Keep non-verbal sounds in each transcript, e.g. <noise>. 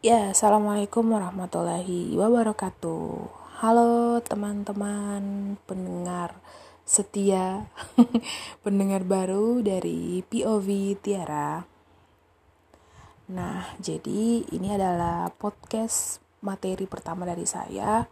Ya, Assalamualaikum warahmatullahi wabarakatuh. Halo teman-teman pendengar setia, <laughs> pendengar baru dari POV Tiara. Nah, jadi ini adalah podcast materi pertama dari saya.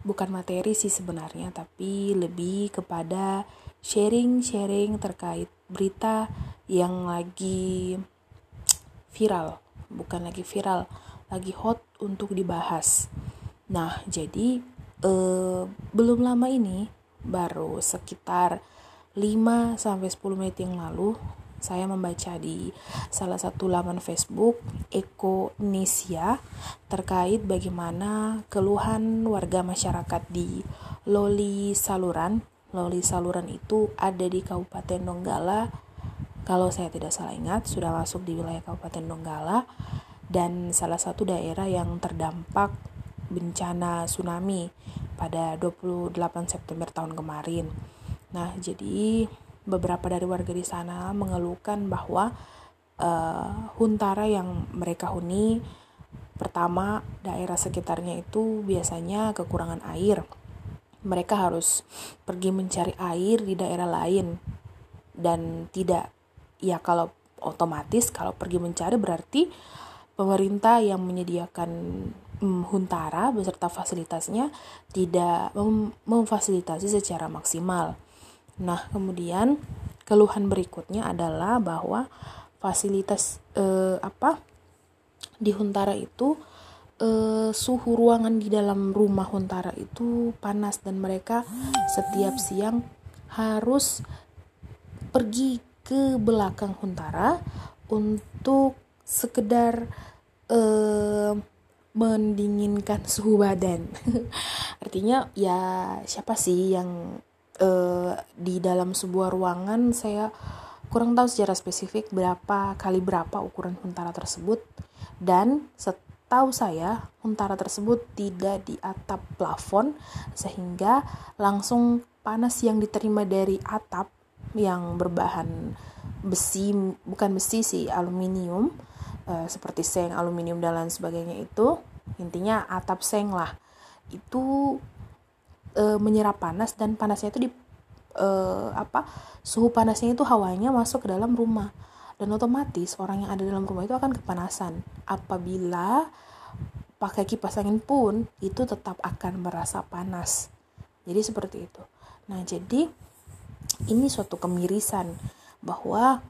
Bukan materi sih sebenarnya, tapi lebih kepada sharing-sharing terkait berita yang lagi viral bukan lagi viral, lagi hot untuk dibahas. Nah, jadi eh, belum lama ini, baru sekitar 5 sampai 10 menit yang lalu, saya membaca di salah satu laman Facebook Ekonesia terkait bagaimana keluhan warga masyarakat di Loli Saluran. Loli Saluran itu ada di Kabupaten Donggala kalau saya tidak salah ingat sudah masuk di wilayah Kabupaten Donggala dan salah satu daerah yang terdampak bencana tsunami pada 28 September tahun kemarin. Nah, jadi beberapa dari warga di sana mengeluhkan bahwa uh, huntara yang mereka huni pertama daerah sekitarnya itu biasanya kekurangan air. Mereka harus pergi mencari air di daerah lain dan tidak ya kalau otomatis kalau pergi mencari berarti pemerintah yang menyediakan um, huntara beserta fasilitasnya tidak mem memfasilitasi secara maksimal. Nah, kemudian keluhan berikutnya adalah bahwa fasilitas eh, apa di huntara itu eh, suhu ruangan di dalam rumah huntara itu panas dan mereka setiap siang harus pergi ke belakang Huntara untuk sekedar uh, mendinginkan suhu badan. <laughs> Artinya ya siapa sih yang uh, di dalam sebuah ruangan saya kurang tahu secara spesifik berapa kali berapa ukuran huntara tersebut dan setahu saya huntara tersebut tidak di atap plafon sehingga langsung panas yang diterima dari atap yang berbahan besi bukan besi sih aluminium uh, seperti seng aluminium dan lain sebagainya itu intinya atap seng lah. Itu uh, menyerap panas dan panasnya itu di uh, apa suhu panasnya itu hawanya masuk ke dalam rumah. Dan otomatis orang yang ada dalam rumah itu akan kepanasan. Apabila pakai kipas angin pun itu tetap akan merasa panas. Jadi seperti itu. Nah jadi ini suatu kemirisan bahwa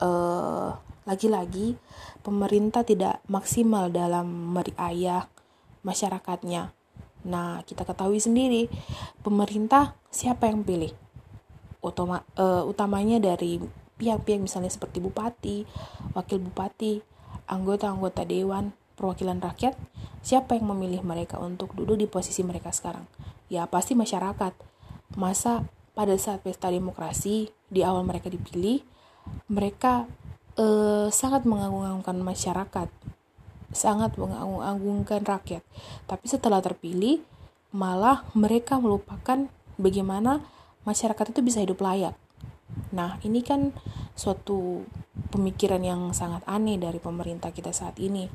eh, lagi-lagi pemerintah tidak maksimal dalam meriayah masyarakatnya. Nah, kita ketahui sendiri pemerintah siapa yang pilih? Utama, uh, utamanya dari pihak-pihak misalnya seperti bupati, wakil bupati, anggota-anggota dewan perwakilan rakyat, siapa yang memilih mereka untuk duduk di posisi mereka sekarang? Ya pasti masyarakat. Masa pada saat pesta demokrasi di awal mereka dipilih mereka eh, sangat mengagung-agungkan masyarakat sangat mengagung-agungkan rakyat. Tapi setelah terpilih malah mereka melupakan bagaimana masyarakat itu bisa hidup layak. Nah ini kan suatu pemikiran yang sangat aneh dari pemerintah kita saat ini.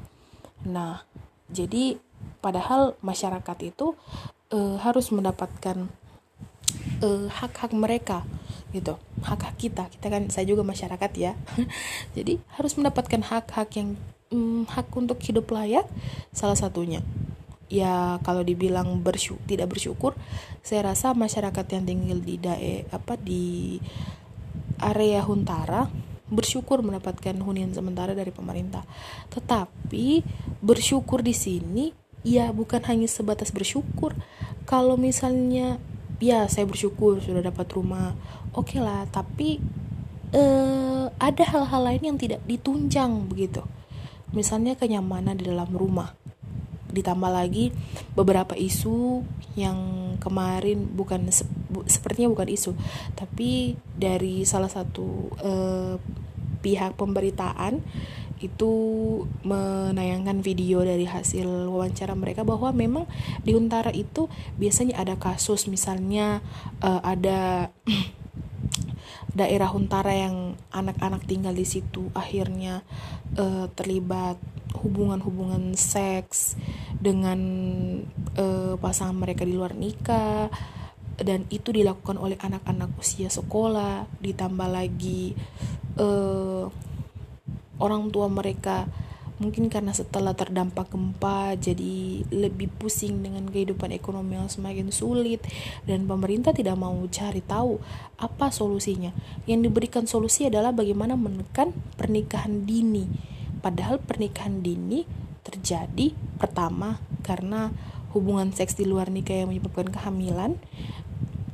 Nah jadi padahal masyarakat itu e, harus mendapatkan uh, hak-hak mereka gitu. Hak-hak kita. Kita kan saya juga masyarakat ya. <laughs> Jadi harus mendapatkan hak-hak yang um, hak untuk hidup layak salah satunya. Ya kalau dibilang bersyukur tidak bersyukur saya rasa masyarakat yang tinggal di dae apa di area Huntara bersyukur mendapatkan hunian sementara dari pemerintah. Tetapi bersyukur di sini ya bukan hanya sebatas bersyukur. Kalau misalnya ya saya bersyukur sudah dapat rumah. Oke okay lah tapi uh, ada hal-hal lain yang tidak ditunjang begitu. Misalnya kenyamanan di dalam rumah. Ditambah lagi beberapa isu yang kemarin bukan se sepertinya bukan isu tapi dari salah satu uh, pihak pemberitaan itu menayangkan video dari hasil wawancara mereka bahwa memang di Huntara itu biasanya ada kasus misalnya uh, ada <clears throat> daerah Huntara yang anak-anak tinggal di situ akhirnya uh, terlibat hubungan-hubungan seks dengan uh, pasangan mereka di luar nikah dan itu dilakukan oleh anak-anak usia sekolah ditambah lagi orang tua mereka mungkin karena setelah terdampak gempa jadi lebih pusing dengan kehidupan ekonomi yang semakin sulit dan pemerintah tidak mau cari tahu apa solusinya. Yang diberikan solusi adalah bagaimana menekan pernikahan dini. Padahal pernikahan dini terjadi pertama karena hubungan seks di luar nikah yang menyebabkan kehamilan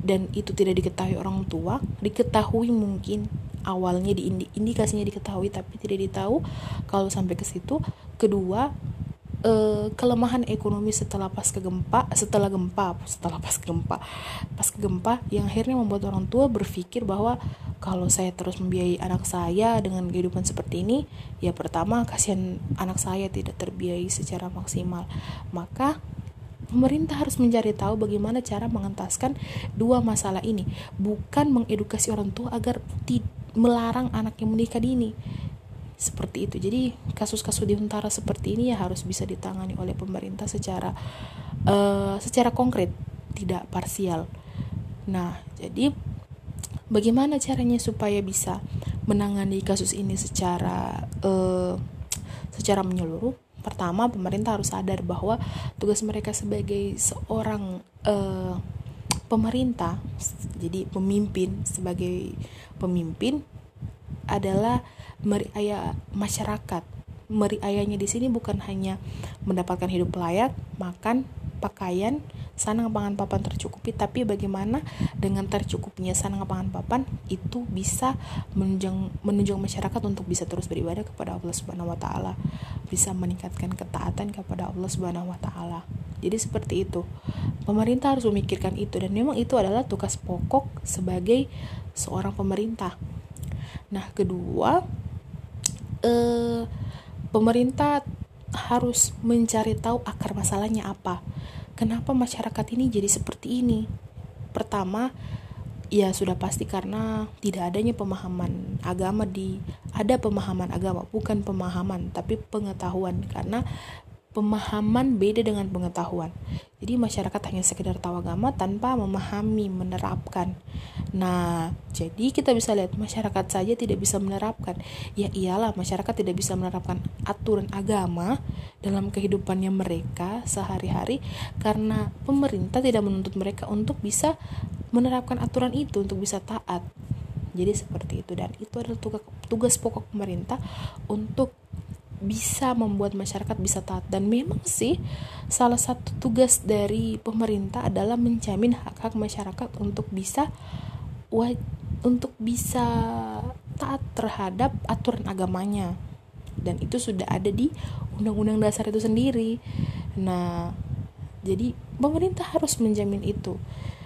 dan itu tidak diketahui orang tua diketahui mungkin awalnya di indikasinya diketahui tapi tidak ditahu kalau sampai ke situ. Kedua eh, kelemahan ekonomi setelah pas ke gempa setelah gempa setelah pas ke gempa pas ke gempa yang akhirnya membuat orang tua berpikir bahwa kalau saya terus membiayai anak saya dengan kehidupan seperti ini ya pertama kasihan anak saya tidak terbiayai secara maksimal. Maka Pemerintah harus mencari tahu bagaimana cara mengentaskan dua masalah ini, bukan mengedukasi orang tua agar melarang anaknya menikah dini seperti itu. Jadi kasus-kasus di Huntara seperti ini ya harus bisa ditangani oleh pemerintah secara uh, secara konkret tidak parsial. Nah jadi bagaimana caranya supaya bisa menangani kasus ini secara uh, secara menyeluruh? Pertama pemerintah harus sadar bahwa tugas mereka sebagai seorang uh, pemerintah jadi pemimpin sebagai pemimpin adalah meriaya masyarakat. Meriayanya di sini bukan hanya mendapatkan hidup layak makan pakaian sanang pangan papan tercukupi tapi bagaimana dengan tercukupnya sanang pangan papan itu bisa menunjang menunjang masyarakat untuk bisa terus beribadah kepada Allah Subhanahu wa taala bisa meningkatkan ketaatan kepada Allah Subhanahu wa taala. Jadi seperti itu. Pemerintah harus memikirkan itu dan memang itu adalah tugas pokok sebagai seorang pemerintah. Nah kedua eh, pemerintah harus mencari tahu akar masalahnya apa kenapa masyarakat ini jadi seperti ini? Pertama, ya sudah pasti karena tidak adanya pemahaman agama di ada pemahaman agama bukan pemahaman tapi pengetahuan karena pemahaman beda dengan pengetahuan. Jadi masyarakat hanya sekedar tahu agama tanpa memahami, menerapkan. Nah, jadi kita bisa lihat masyarakat saja tidak bisa menerapkan. Ya iyalah, masyarakat tidak bisa menerapkan aturan agama dalam kehidupannya mereka sehari-hari karena pemerintah tidak menuntut mereka untuk bisa menerapkan aturan itu untuk bisa taat. Jadi seperti itu dan itu adalah tugas tugas pokok pemerintah untuk bisa membuat masyarakat bisa taat. Dan memang sih salah satu tugas dari pemerintah adalah menjamin hak-hak masyarakat untuk bisa untuk bisa taat terhadap aturan agamanya. Dan itu sudah ada di undang-undang dasar itu sendiri. Nah jadi pemerintah harus menjamin itu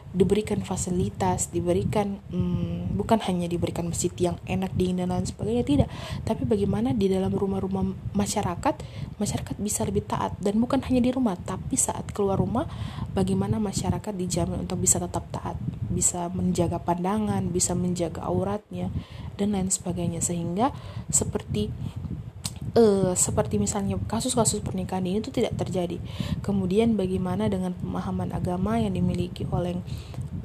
diberikan fasilitas, diberikan hmm, bukan hanya diberikan masjid yang enak dingin dan lain sebagainya tidak, tapi bagaimana di dalam rumah-rumah masyarakat masyarakat bisa lebih taat. Dan bukan hanya di rumah, tapi saat keluar rumah bagaimana masyarakat dijamin untuk bisa tetap taat, bisa menjaga pandangan, bisa menjaga auratnya dan lain sebagainya. Sehingga seperti uh, seperti misalnya kasus-kasus pernikahan ini itu tidak terjadi. Kemudian bagaimana dengan pemahaman agama yang dimiliki oleh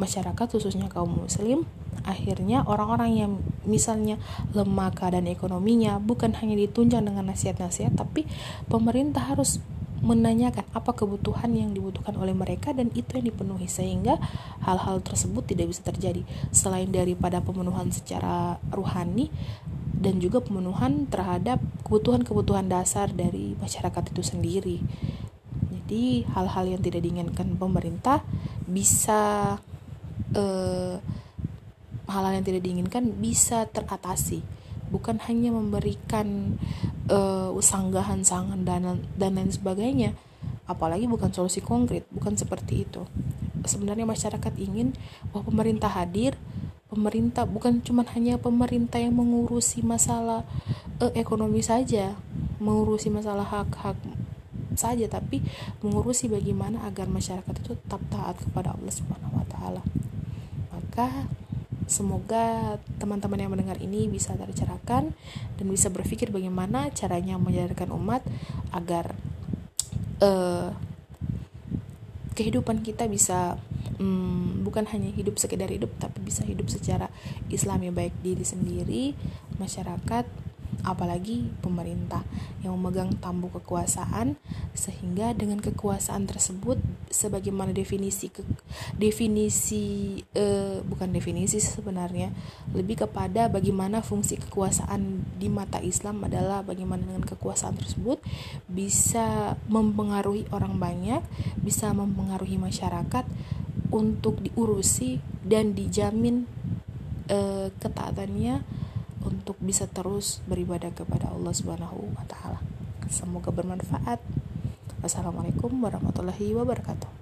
masyarakat khususnya kaum muslim akhirnya orang-orang yang misalnya lemah keadaan ekonominya bukan hanya ditunjang dengan nasihat-nasihat tapi pemerintah harus menanyakan apa kebutuhan yang dibutuhkan oleh mereka dan itu yang dipenuhi sehingga hal-hal tersebut tidak bisa terjadi selain daripada pemenuhan secara ruhani dan juga pemenuhan terhadap kebutuhan-kebutuhan dasar dari masyarakat itu sendiri. Jadi hal-hal yang tidak diinginkan pemerintah bisa eh, hal-hal yang tidak diinginkan bisa teratasi bukan hanya memberikan uh, sanggahan sangan dan dan lain sebagainya apalagi bukan solusi konkret bukan seperti itu sebenarnya masyarakat ingin bahwa pemerintah hadir pemerintah bukan cuma hanya pemerintah yang mengurusi masalah uh, ekonomi saja mengurusi masalah hak-hak saja tapi mengurusi bagaimana agar masyarakat itu tetap taat kepada Allah Subhanahu wa taala. Maka Semoga teman-teman yang mendengar ini bisa tercerahkan dan bisa berpikir bagaimana caranya menyadarkan umat agar uh, kehidupan kita bisa um, bukan hanya hidup sekedar hidup tapi bisa hidup secara Islami baik diri sendiri, masyarakat, apalagi pemerintah yang memegang tambu kekuasaan. Sehingga dengan kekuasaan tersebut sebagaimana definisi ke, definisi eh, bukan definisi sebenarnya lebih kepada bagaimana fungsi kekuasaan di mata Islam adalah bagaimana dengan kekuasaan tersebut bisa mempengaruhi orang banyak bisa mempengaruhi masyarakat untuk diurusi dan dijamin eh, ketaatannya untuk bisa terus beribadah kepada Allah Subhanahu wa taala. Semoga bermanfaat. Wassalamualaikum warahmatullahi wabarakatuh.